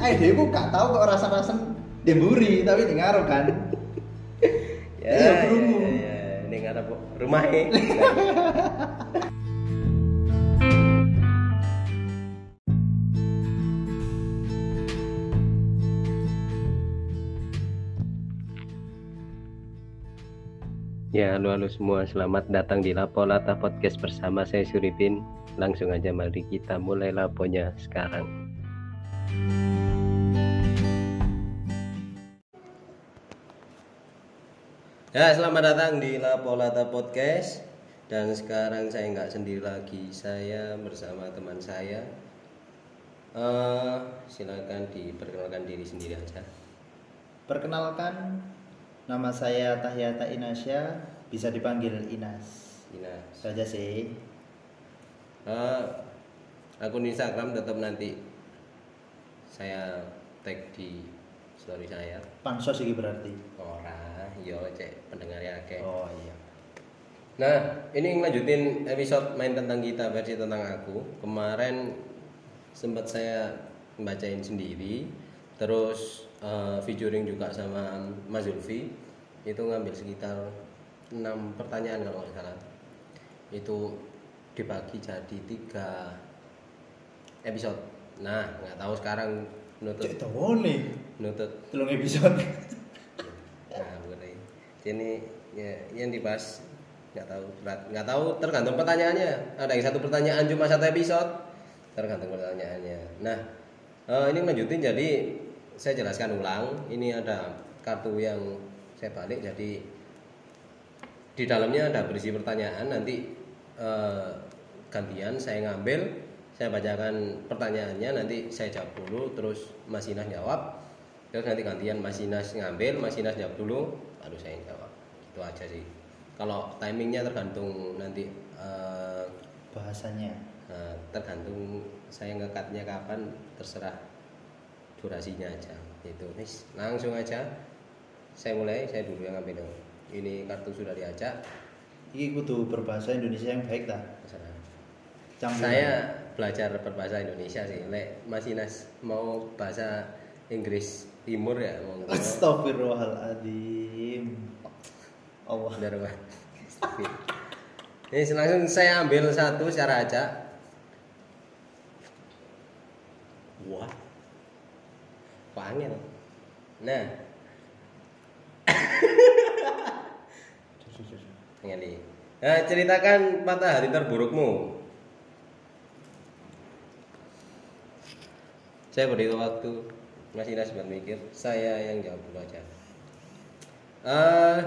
eh dia kok gak tahu kok rasa-rasa demburi tapi di ngaruh kan ya, Iya, ya, krungu. ya, ya. ini ngarep rumah e. Ya, halo, halo semua. Selamat datang di Lapo Lata Podcast bersama saya Suripin. Langsung aja mari kita mulai laponya sekarang. Ya, selamat datang di Lapo Lata Podcast. Dan sekarang saya nggak sendiri lagi, saya bersama teman saya. Eh, silakan diperkenalkan diri sendiri aja. perkenalkan nama saya Tahyata Inasya bisa dipanggil Inas Ina. saja sih Eh, akun Instagram tetap nanti saya tag di story saya. pansos ini berarti Ora, yo cek pendengarnya akeh. oh iya Nah, ini ngelanjutin episode main tentang kita versi tentang aku. Kemarin sempat saya bacain sendiri, terus eh, featuring juga sama Mas Zulfi. Itu ngambil sekitar 6 pertanyaan kalau nggak salah. Itu dibagi jadi tiga episode. Nah, nggak tahu sekarang nutut cek nutut telung episode. Ini ya, yang dibahas nggak tahu berat nggak tahu tergantung pertanyaannya. Ada yang satu pertanyaan cuma satu episode tergantung pertanyaannya. Nah eh, ini lanjutin jadi saya jelaskan ulang ini ada kartu yang saya balik jadi di dalamnya ada berisi pertanyaan nanti eh, gantian saya ngambil saya bacakan pertanyaannya nanti saya jawab dulu terus Mas Inas jawab. Terus nanti gantian Mas Inas ngambil Mas Inas jawab dulu baru saya jawab itu aja sih. Kalau timingnya tergantung nanti eh, bahasanya. eh, tergantung saya ngekatnya kapan terserah durasinya aja. Itu. Wis, langsung aja. Saya mulai saya dulu yang ngambil ini kartu sudah diajak. Ini kudu berbahasa Indonesia yang baik. Campuran. saya belajar berbahasa Indonesia sih. Lek Mas Inas mau bahasa Inggris Timur ya mau Astagfirullahaladzim Allah Benar. Ini langsung saya ambil satu secara acak. Wah. Pangen. Nah, nih. Nah, ceritakan patah hati terburukmu. Saya beri waktu Mas Inas buat mikir. Saya yang jawab dulu aja. Eh,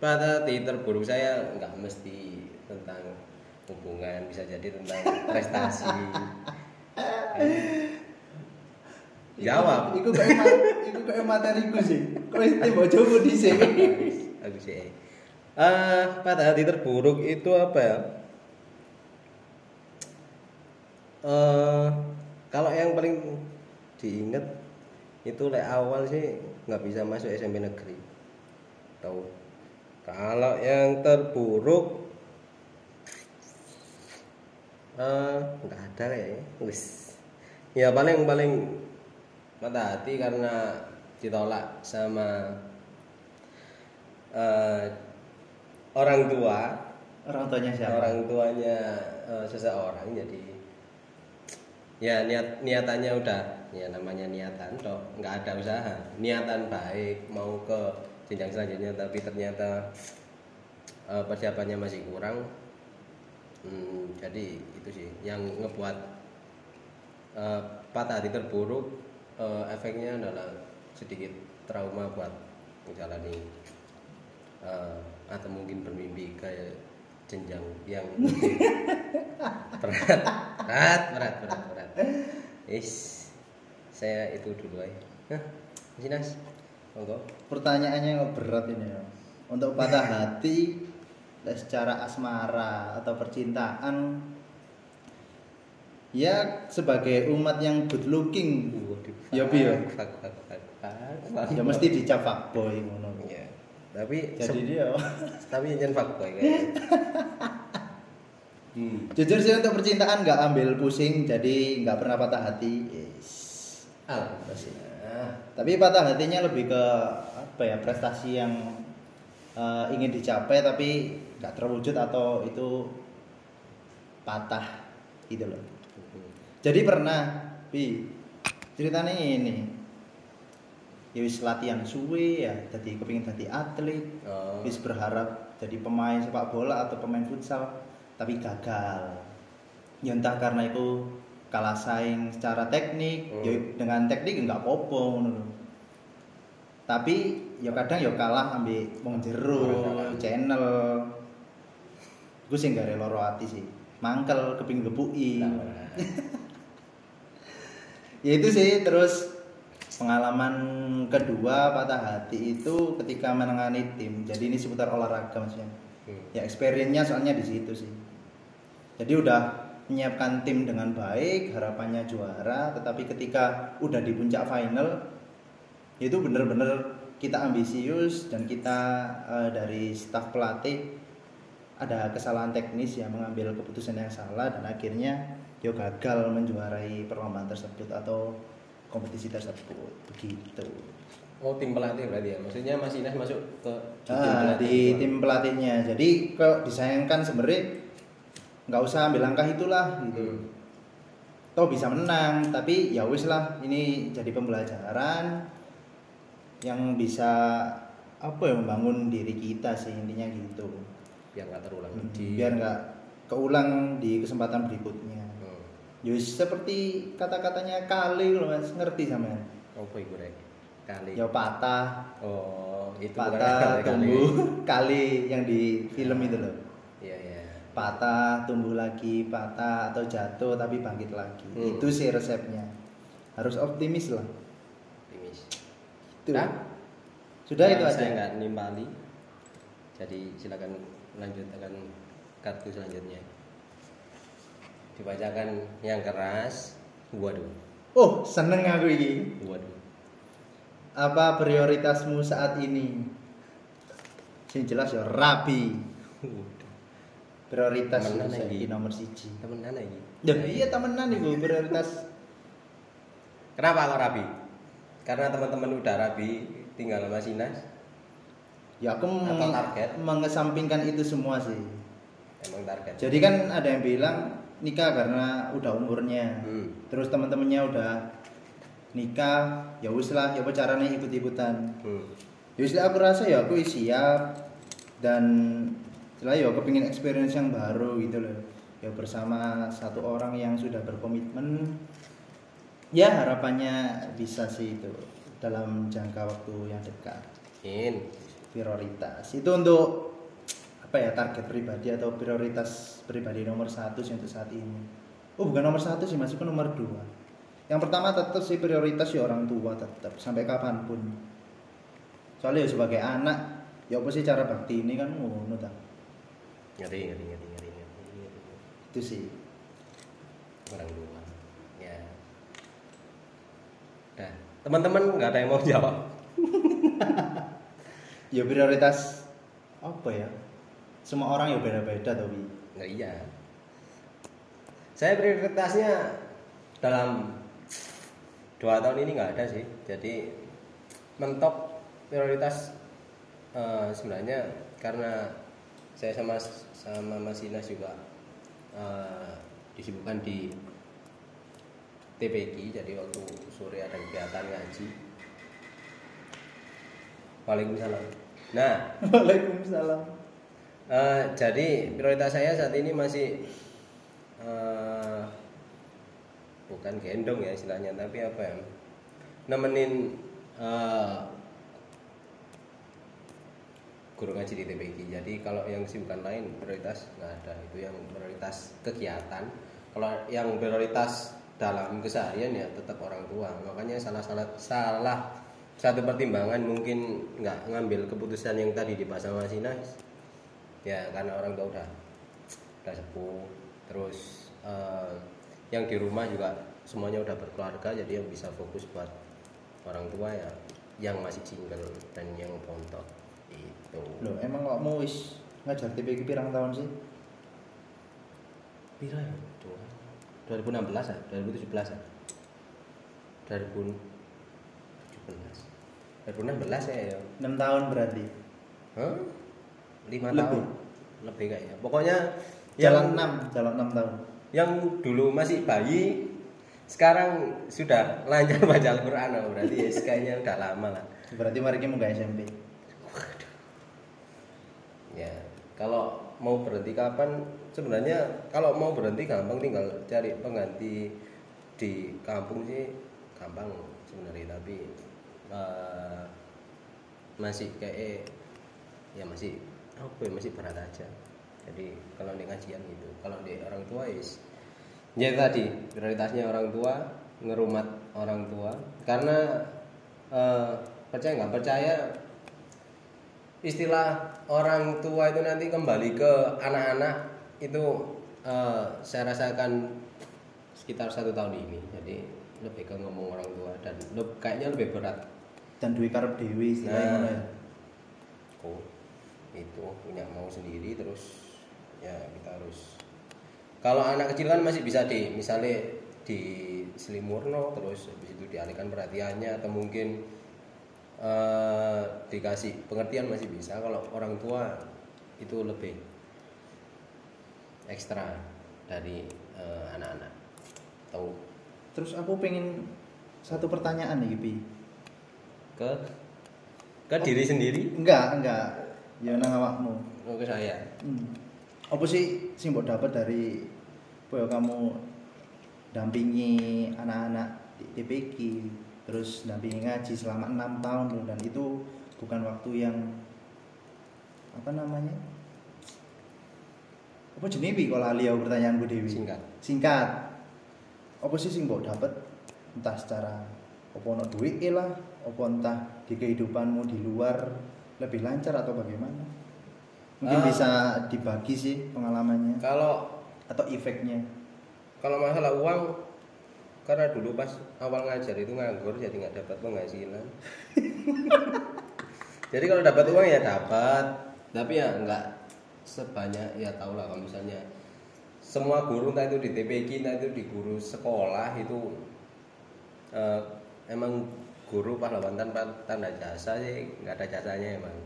pada hati terburuk saya nggak mesti tentang hubungan, bisa jadi tentang prestasi. Jawab. Iku kayak iku kayak materiku sih. Kau itu mau coba di sini. Aku sih. Eh, pada hati terburuk itu apa ya? Eh, kalau yang paling diingat itu lek awal sih nggak bisa masuk SMP negeri. Tahu? Kalau yang terburuk eh nggak ada kayaknya. Wis. Ya paling paling mata hati karena ditolak sama eh, orang tua Orang tuanya siapa? orang tuanya eh, seseorang jadi ya niat niatannya udah ya namanya niatan toh nggak ada usaha niatan baik mau ke jenjang selanjutnya tapi ternyata eh, persiapannya masih kurang. Hmm, jadi itu sih yang ngebuat eh, patah hati terburuk. Eh, efeknya adalah sedikit trauma buat menjalani eh, atau mungkin bermimpi ke jenjang yang berat. Berat berat berat berat. Is saya itu dulu aja. Nah Mas Monggo Pertanyaannya berat ini ya. Untuk patah hati secara asmara atau percintaan ya sebagai umat yang good looking Ya, Bi, ya. Ya mesti dicap fuckboy ngono. Iya. tapi Jadi dia tapi jangan fuckboy kayaknya hmm. jujur sih untuk percintaan nggak ambil pusing jadi nggak pernah patah hati. Yes. Alhamdulillah. Tapi patah hatinya lebih ke apa ya prestasi yang eh, ingin dicapai tapi nggak terwujud atau itu patah gitu loh. Jadi pernah, Bi, ceritanya ini, ya wis latihan suwe ya, jadi kepingin jadi atlet, Oh. wis berharap jadi pemain sepak bola atau pemain futsal, tapi gagal. Ya entah karena itu kalah saing secara teknik, Hmm. ya dengan teknik nggak popo ngono. Tapi ya kadang ya kalah ambil wong jero, channel. Gue sih gak rela loro hati sih. Mangkel kepingin gepuki. Nah, Ya itu sih terus pengalaman kedua patah hati itu ketika menangani tim. Jadi ini seputar olahraga maksudnya. hmm. Ya experience-nya soalnya di situ sih. Jadi udah menyiapkan tim dengan baik, harapannya juara, tetapi ketika udah di puncak final itu bener-bener kita ambisius dan kita eh, dari staf pelatih ada kesalahan teknis ya mengambil keputusan yang salah dan akhirnya yo gagal menjuarai perlombaan tersebut atau kompetisi tersebut begitu. Oh tim pelatih berarti ya? Maksudnya Mas Inas masuk ke di Ah, pelatih di tim pelatihnya. Jadi kalau disayangkan sebenarnya nggak usah ambil langkah itulah gitu. Hmm. Toh bisa menang, tapi ya wis lah ini jadi pembelajaran yang bisa apa ya membangun diri kita sih intinya gitu. Biar nggak terulang Hmm, di Biar nggak keulang di kesempatan berikutnya. Hmm. Yus seperti kata-katanya kali loh mas ngerti sama Apa iku rek? Kali. ya patah Oh, itu patah bukan kali. tumbuh kali yang di film itu loh. Patah tumbuh lagi patah atau jatuh tapi bangkit lagi Hmm. itu sih resepnya harus optimis lah Optimis. itu Dah? sudah Nah, itu aja Saya nggak nimpali. Jadi silakan lanjutkan kartu selanjutnya. Dibacakan yang keras. Waduh, oh seneng aku ini waduh. apa prioritasmu saat ini sing jelas ya rapi prioritas Temenan lagi. nomor siji Temenan lagi. ya iya temenan ibu prioritas Kenapa kok rabi? Karena teman-teman udah rabi, tinggal Mas Inas. ya aku Atau target? mengesampingkan itu semua sih Emang target. jadi kan ada yang bilang nikah karena udah umurnya Hmm. terus teman-temannya udah nikah ya wis lah ya apa caranya ikut-ikutan Hmm. ya wis lah, aku rasa ya aku siap dan setelah ya kepingin experience yang baru gitu loh. Ya bersama satu orang yang sudah berkomitmen. Ya harapannya bisa sih itu dalam jangka waktu yang dekat. In. prioritas. Itu untuk apa ya target pribadi atau prioritas pribadi nomor satu sih untuk saat ini. Oh bukan nomor satu sih masih ke nomor dua. Yang pertama tetap sih prioritas ya orang tua tetap sampai kapan pun. Soalnya ya sebagai anak ya apa sih cara bakti ini kan ngono Ngeri, ngeri, ngeri, ngeri, itu sih Orang tua. Ya. Dah. Teman-teman nggak ada yang mau jawab. ya prioritas apa ya semua orang ya beda-beda tapi Nggak iya. Saya prioritasnya dalam dua tahun ini nggak ada sih. Jadi mentok prioritas eh, sebenarnya karena saya sama sama Mas Inas juga eh, disibukkan di TPG jadi waktu sore ada kegiatan ngaji Waalaikumsalam nah Waalaikumsalam Eh, jadi prioritas saya saat ini masih eh, bukan gendong ya istilahnya, tapi apa ya? Nemenin eh, guru ngaji di TPG. Jadi kalau yang kesibukan lain prioritas nggak ada. Itu yang prioritas kegiatan. Kalau yang prioritas dalam keseharian ya tetap orang tua. Makanya salah salah salah satu pertimbangan mungkin nggak ngambil keputusan yang tadi dibahas sama Sinas ya karena orang tua udah udah sepuh terus eh, yang di rumah juga semuanya udah berkeluarga jadi yang bisa fokus buat orang tua ya yang masih single dan yang pontok itu loh emang kok mau wis ngajar TPG pirang tahun sih? Pira ya? Dua- 2016 ya? 2017 ya? 2017 2016 ya ya. 6 tahun berarti? Hah? 5 Lebih. tahun. Lebih kayaknya pokoknya jalan yang 6 jalan 6 tahun. yang dulu masih bayi sekarang sudah lancar baca Al-Quran. Oh, berarti ya kayaknya udah lama lah. Berarti mari mau gak SMP ya kalau mau berhenti kapan? Sebenarnya kalau mau berhenti gampang tinggal cari pengganti di kampung sih gampang sebenarnya tapi eh, masih kayak ya masih apa ya masih berat aja. Jadi kalau di kajian gitu kalau di orang tua is ya tadi prioritasnya orang tua ngerumat orang tua. Karena eh, percaya nggak percaya istilah orang tua itu nanti kembali ke anak-anak itu eh, saya rasakan sekitar satu tahun ini. Jadi lebih ke ngomong orang tua dan leb- kayaknya lebih berat. Dan duwe karep dewi istilahnya Nah. oh itu punya mau sendiri terus ya kita harus kalau anak kecil kan masih bisa di misalnya di selimurno terus habis itu dialihkan perhatiannya atau mungkin eh, dikasih pengertian masih bisa kalau orang tua itu lebih ekstra dari eh, anak-anak. Tahu? Terus aku pengen satu pertanyaan nih Pi ke ke diri sendiri? Enggak enggak. Ya nang awakmu. Oh, ke saya? Hmm. apa sih sing mbok dapat dari kamu dampingi anak-anak di TPQ terus dampingi ngaji selama enam tahun loh dan itu bukan waktu yang apa namanya? Apa jenis Pi kalau lali aku pertanyaanku Dewi? Singkat. Singkat. Apa sih sing mbok dapat entah secara apa ono duit lah apa entah di kehidupanmu di luar lebih lancar atau bagaimana? Mungkin Ah. bisa dibagi sih pengalamannya kalau atau efeknya. kalau masalah uang karena dulu pas awal ngajar itu nganggur jadi nggak dapat penghasilan. Jadi kalau dapat uang ya dapat. Tapi ya nggak sebanyak ya tau lah kalau misalnya semua guru entah itu di TPQ entah itu di guru sekolah itu eh, emang guru pahlawan tanpa tanda jasa sih nggak ada jasanya emang.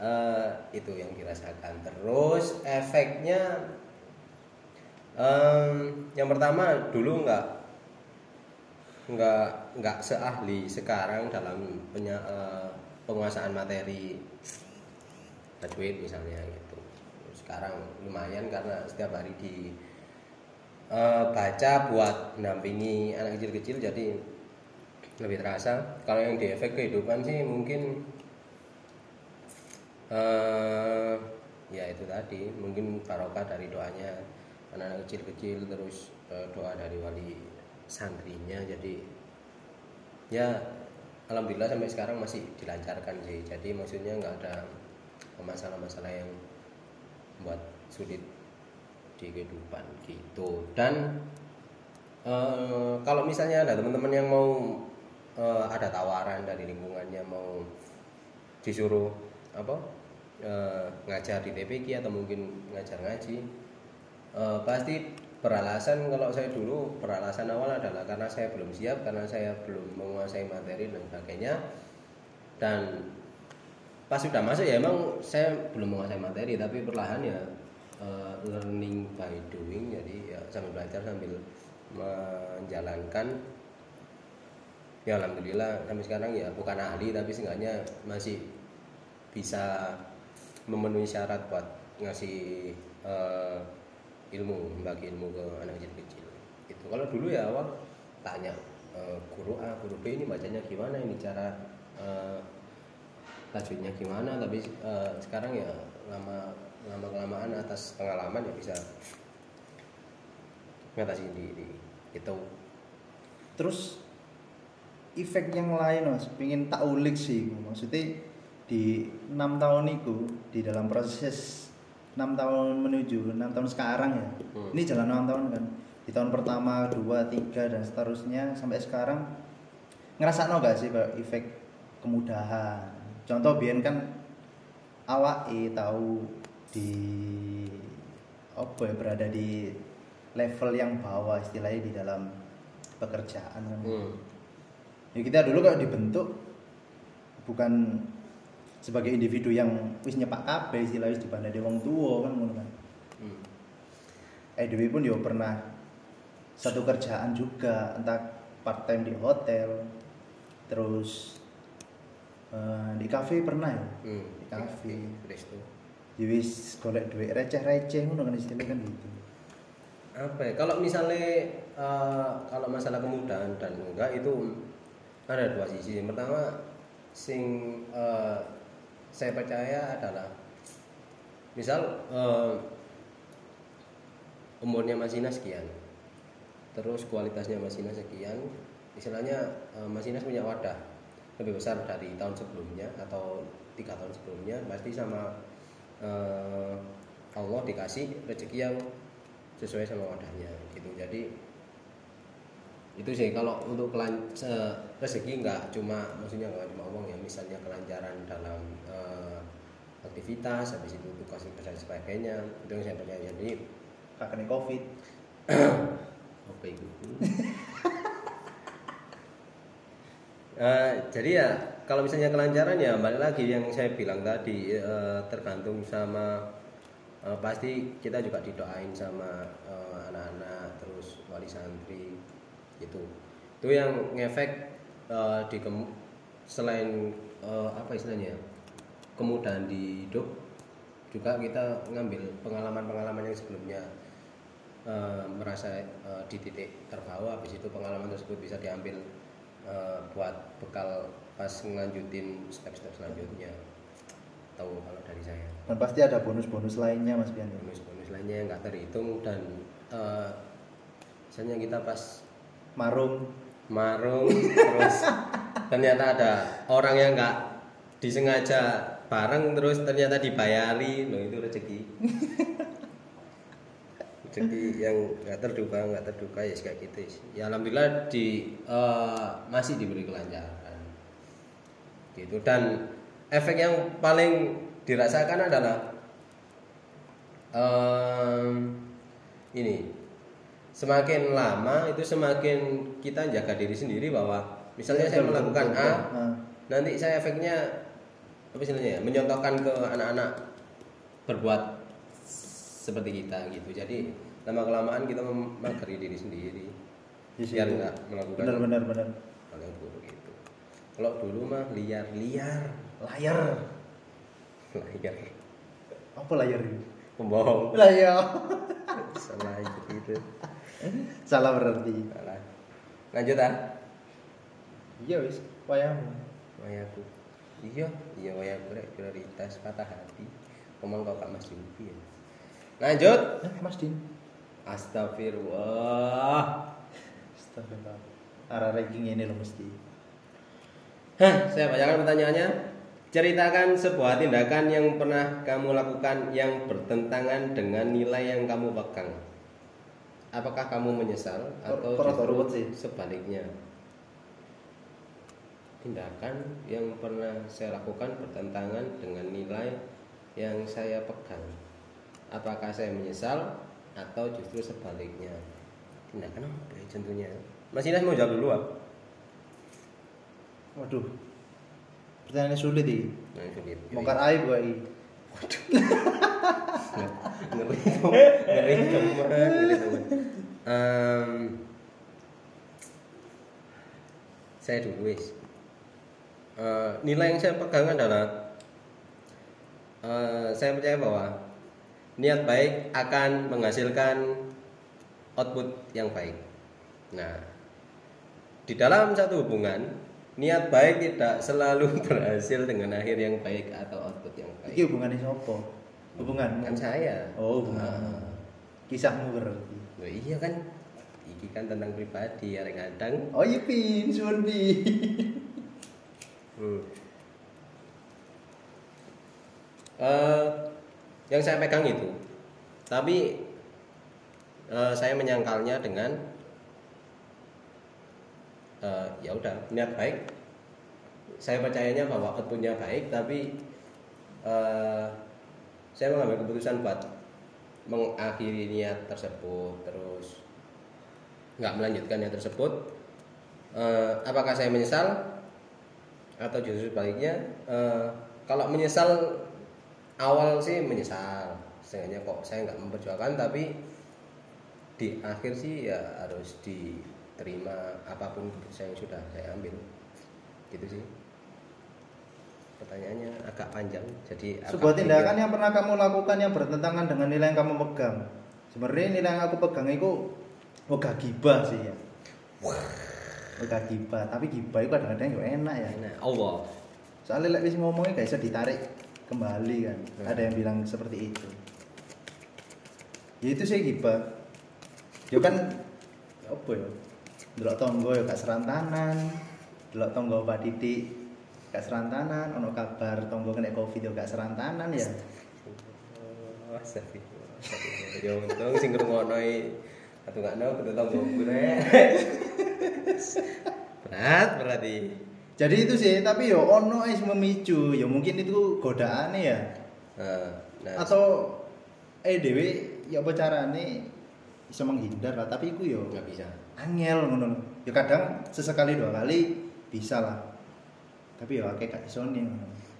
Eh, itu yang dirasakan. Terus efeknya Em, yang pertama dulu nggak nggak nggak seahli sekarang dalam penya- eh, penguasaan materi tajwid misalnya gitu. Sekarang lumayan karena setiap hari di eh, baca buat mendampingi anak kecil-kecil jadi lebih terasa. Kalau yang di efek kehidupan sih mungkin eh ya itu tadi mungkin barokah dari doanya anak-anak kecil-kecil terus doa dari wali santrinya jadi ya alhamdulillah sampai sekarang masih dilancarkan sih. Jadi maksudnya nggak ada masalah-masalah yang buat sulit di kehidupan gitu. Dan eh, kalau misalnya ada teman-teman yang mau eh, ada tawaran dari lingkungannya mau disuruh apa eh, ngajar di TPQ atau mungkin ngajar ngaji Eh, pasti beralasan kalau saya dulu beralasan awal adalah karena saya belum siap karena saya belum menguasai materi dan sebagainya. Dan pas sudah masuk ya emang saya belum menguasai materi tapi perlahan ya eh, learning by doing jadi ya sambil belajar sambil menjalankan. Ya alhamdulillah sampai sekarang ya bukan ahli tapi seenggaknya masih bisa memenuhi syarat buat ngasih eh, ilmu membagi ilmu ke anak kecil-kecil itu kalau dulu ya awal tanya eh, guru A guru B ini bacanya gimana? Ini cara eh, tajwidnya gimana? Tapi eh, sekarang ya lama lama kelamaan atas pengalaman ya bisa ngatasi sendiri gitu. Terus efek yang lain mas pengen tak ulik sih maksudnya di enam tahun itu di dalam proses enam tahun menuju enam tahun sekarang ya Hmm. ini jalan enam tahun kan di tahun pertama dua tiga dan seterusnya sampai sekarang ngerasa no gak sih kayak efek kemudahan contoh biar kan awak tahu di apa ya berada di level yang bawah istilahnya di dalam pekerjaan kan Hmm. ya kita dulu kalau dibentuk bukan sebagai individu yang wis nyepak kabeh istilahnya wis dibandani wong tua kan ngono kan Hmm. EDW pun ya pernah satu kerjaan juga entah part time di hotel terus eh, di kafe pernah ya Hmm. di kafe Resto. ya wis golek duit receh-receh ngono kan istilahnya kan gitu apa ya kalau misalnya eh, kalau masalah kemudahan dan enggak itu ada dua sisi yang pertama sing eh, saya percaya adalah misal eh, umurnya Masina sekian terus kualitasnya Masina sekian istilahnya eh, Masina punya wadah lebih besar dari tahun sebelumnya atau tiga tahun sebelumnya pasti sama eh, Allah dikasih rezeki yang sesuai sama wadahnya gitu. Jadi itu sih kalau untuk kelan rezeki nggak cuma maksudnya nggak cuma uang ya misalnya kelancaran dalam eh, aktivitas habis itu tugas dan sebagainya itu yang saya percaya. Jadi kakaknya covid. Apa itu? Eh, jadi ya kalau misalnya kelancaran ya balik lagi yang saya bilang tadi eh, tergantung sama eh, pasti kita juga didoain sama anak-anak terus wali santri gitu. Itu yang ngefek eh, di kem- selain eh, apa istilahnya kemudahan di hidup juga kita ngambil pengalaman-pengalaman yang sebelumnya eh, merasa eh, di titik terbawah habis itu pengalaman tersebut bisa diambil eh, buat bekal pas ngelanjutin step-step selanjutnya. Tahu kalau dari saya. Dan pasti ada bonus-bonus lainnya mas Bian bonus-bonus lainnya yang nggak terhitung dan eh, misalnya kita pas marung marung terus ternyata ada orang yang nggak disengaja bareng terus ternyata dibayari. Loh itu rezeki. Rezeki yang nggak terduga nggak terduga ya kayak gitu. Ya alhamdulillah di eh, masih diberi kelancaran. Gitu. Dan efek yang paling dirasakan adalah em, ini semakin lama itu semakin kita jaga diri sendiri bahwa misalnya saya Betul, melakukan betul, A betul. Ah. nanti saya efeknya apa istilahnya ya menyontohkan ke anak-anak berbuat seperti kita gitu. Jadi lama kelamaan kita memagari diri sendiri Di biar nggak melakukan benar benar benar. hal yang buruk itu. Kalau dulu mah liar liar layar liar. Apa layar ini? Pembohong. Layar salah itu gitu salah berarti. Salah. Lanjut ah. Iya wis wayangmu wayaku. Iya iya wayaku rek. Prioritas patah hati. Ngomong kau kak mas Yubi ya lanjut. Eh mas din. Astagfirullah. Astagfirullah. Arah ranking ini loh mesti Hah, saya bacakan pertanyaannya. Ceritakan sebuah tindakan yang pernah kamu lakukan yang bertentangan dengan nilai yang kamu pegang. Apakah kamu menyesal atau ruwet sih? sebaliknya? Tindakan yang pernah saya lakukan bertentangan dengan nilai yang saya pegang. Apakah saya menyesal atau justru sebaliknya? Tindakan apa ya contohnya? Mas Inas mau jawab dulu ah? waduh pertanyaannya sulit ini Nah, sulit. bongkar aib gue ngeri ngeri Em, saya dulu wis. Eh, nilai yang saya pegang adalah eh, saya percaya bahwa niat baik akan menghasilkan output yang baik. Nah di dalam satu hubungan niat baik tidak selalu berhasil dengan akhir yang baik atau output yang baik. Ini hubungannya siapa? Hubungan kan saya. Oh hubungan Ah. kisahmu berarti. Loh, iya kan? Ini kan tentang pribadi arek kadang oh iya pin. Hmm. Eh, yang saya pegang itu. Tapi eh, saya menyangkalnya dengan eh, ya udah niat baik. Saya percayanya bahwa outputnya baik tapi eh, saya mengambil keputusan buat mengakhiri niat tersebut terus nggak melanjutkan niat tersebut. Eh, apakah saya menyesal? Atau justru sebaliknya eh, kalau menyesal awal sih menyesal. Setidaknya kok saya nggak memperjuangkan tapi di akhir sih ya harus diterima apa pun keputusan yang sudah saya ambil gitu sih pertanyaannya agak panjang jadi Sebuah tindakan yang pernah kamu lakukan yang bertentangan dengan nilai yang kamu pegang. Sebenarnya nilai yang aku pegang itu oh gak gibah sih ya. Oh gak gibah, tapi gibah itu kadang-kadang ya enak ya. Nah, Allah Soalnya lek wis ngomongnya gak bisa ditarik kembali kan. Hmm. Ada yang bilang seperti itu. Ya itu sih gibah. Ya kan apa ya? Delok tonggo ya gak serantanan. Delok tonggo Pak Titik gak serantanan, ono kabar tonggo kena Covid ya gak serantanan ya. Oh. Ya untung sing ngrungokno iki atungakno kudu tanggo gue. Berat berarti. Jadi itu sih, tapi yo ono es memicu, ya mungkin itu godaannya ya. Nah, nah Atau eh dewe ya apa carane bisa menghindar lah, tapi iku yo nggak bisa. Angel ngono. Ya kadang sesekali dua kali bisa lah. Tapi ya kayak gak iso.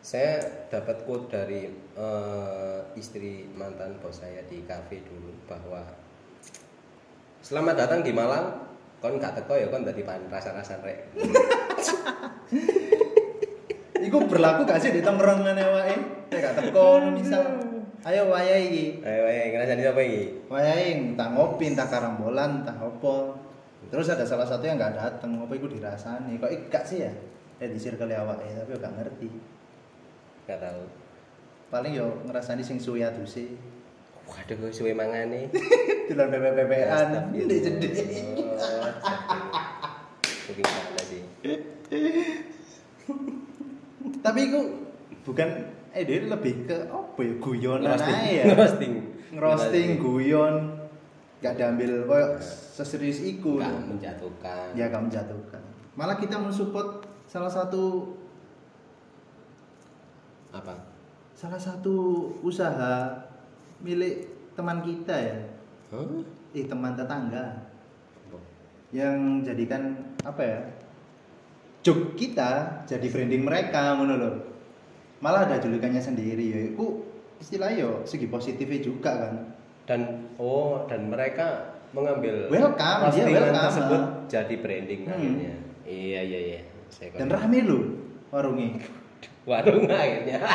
Saya dapat quote dari eh, istri mantan bos saya di kafe dulu bahwa Selamat datang di Malang. Kon gak teko ya kon dadi pan rasa-rasan rek. Iku berlaku gak sih di tongkrongan wae? Kayak gak teko misal. Ayo wayahe iki. Ayo ayo ngrasani sapa iki? Wayahe entah ngopi, entah karambolan, entah apa. Terus ada salah satu yang nggak datang, apa iku dirasani. Kok ik- gak sih ya? Eh di circle awake tapi gak ngerti. Gak tahu. Paling yo ngerasani sing suwe aduse. Waduh, suwe mangane. Pepe-pepean. Astagfirullah. Ndek jedhe. Mungkin sana sih. Tapi iku bukan eh dia lebih ke apa ya guyonan ae ya. Ngerosting. Ngerosting, guyon. Gak diambil koyo seserius iku. Gak menjatuhkan. Ya gak menjatuhkan. Malah kita mensupport salah satu Apa? salah satu usaha milik teman kita ya. Hah? Eh teman tetangga yang jadikan apa ya? Joke kita jadi branding mereka loh. Malah ada julukannya sendiri ya. Iku istilahnya yo segi positifnya juga kan. Dan oh dan mereka mengambil Welcome, dia welcome. tersebut jadi branding Hmm. akhirnya. Iya iya iya. Saya Dan rame loh warungnya. warung akhirnya.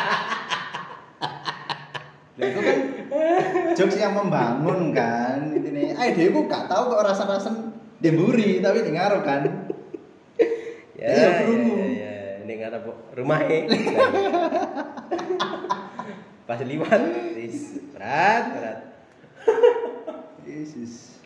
Lah itu kan jokes yang membangun kan. Ini eh dia kok gak tahu kok rasa-rasa demburi tapi dengar kan. ya, Iya, ya, ya, ya. Ini ngarep rumah Pas liwat, berat berat. Jesus.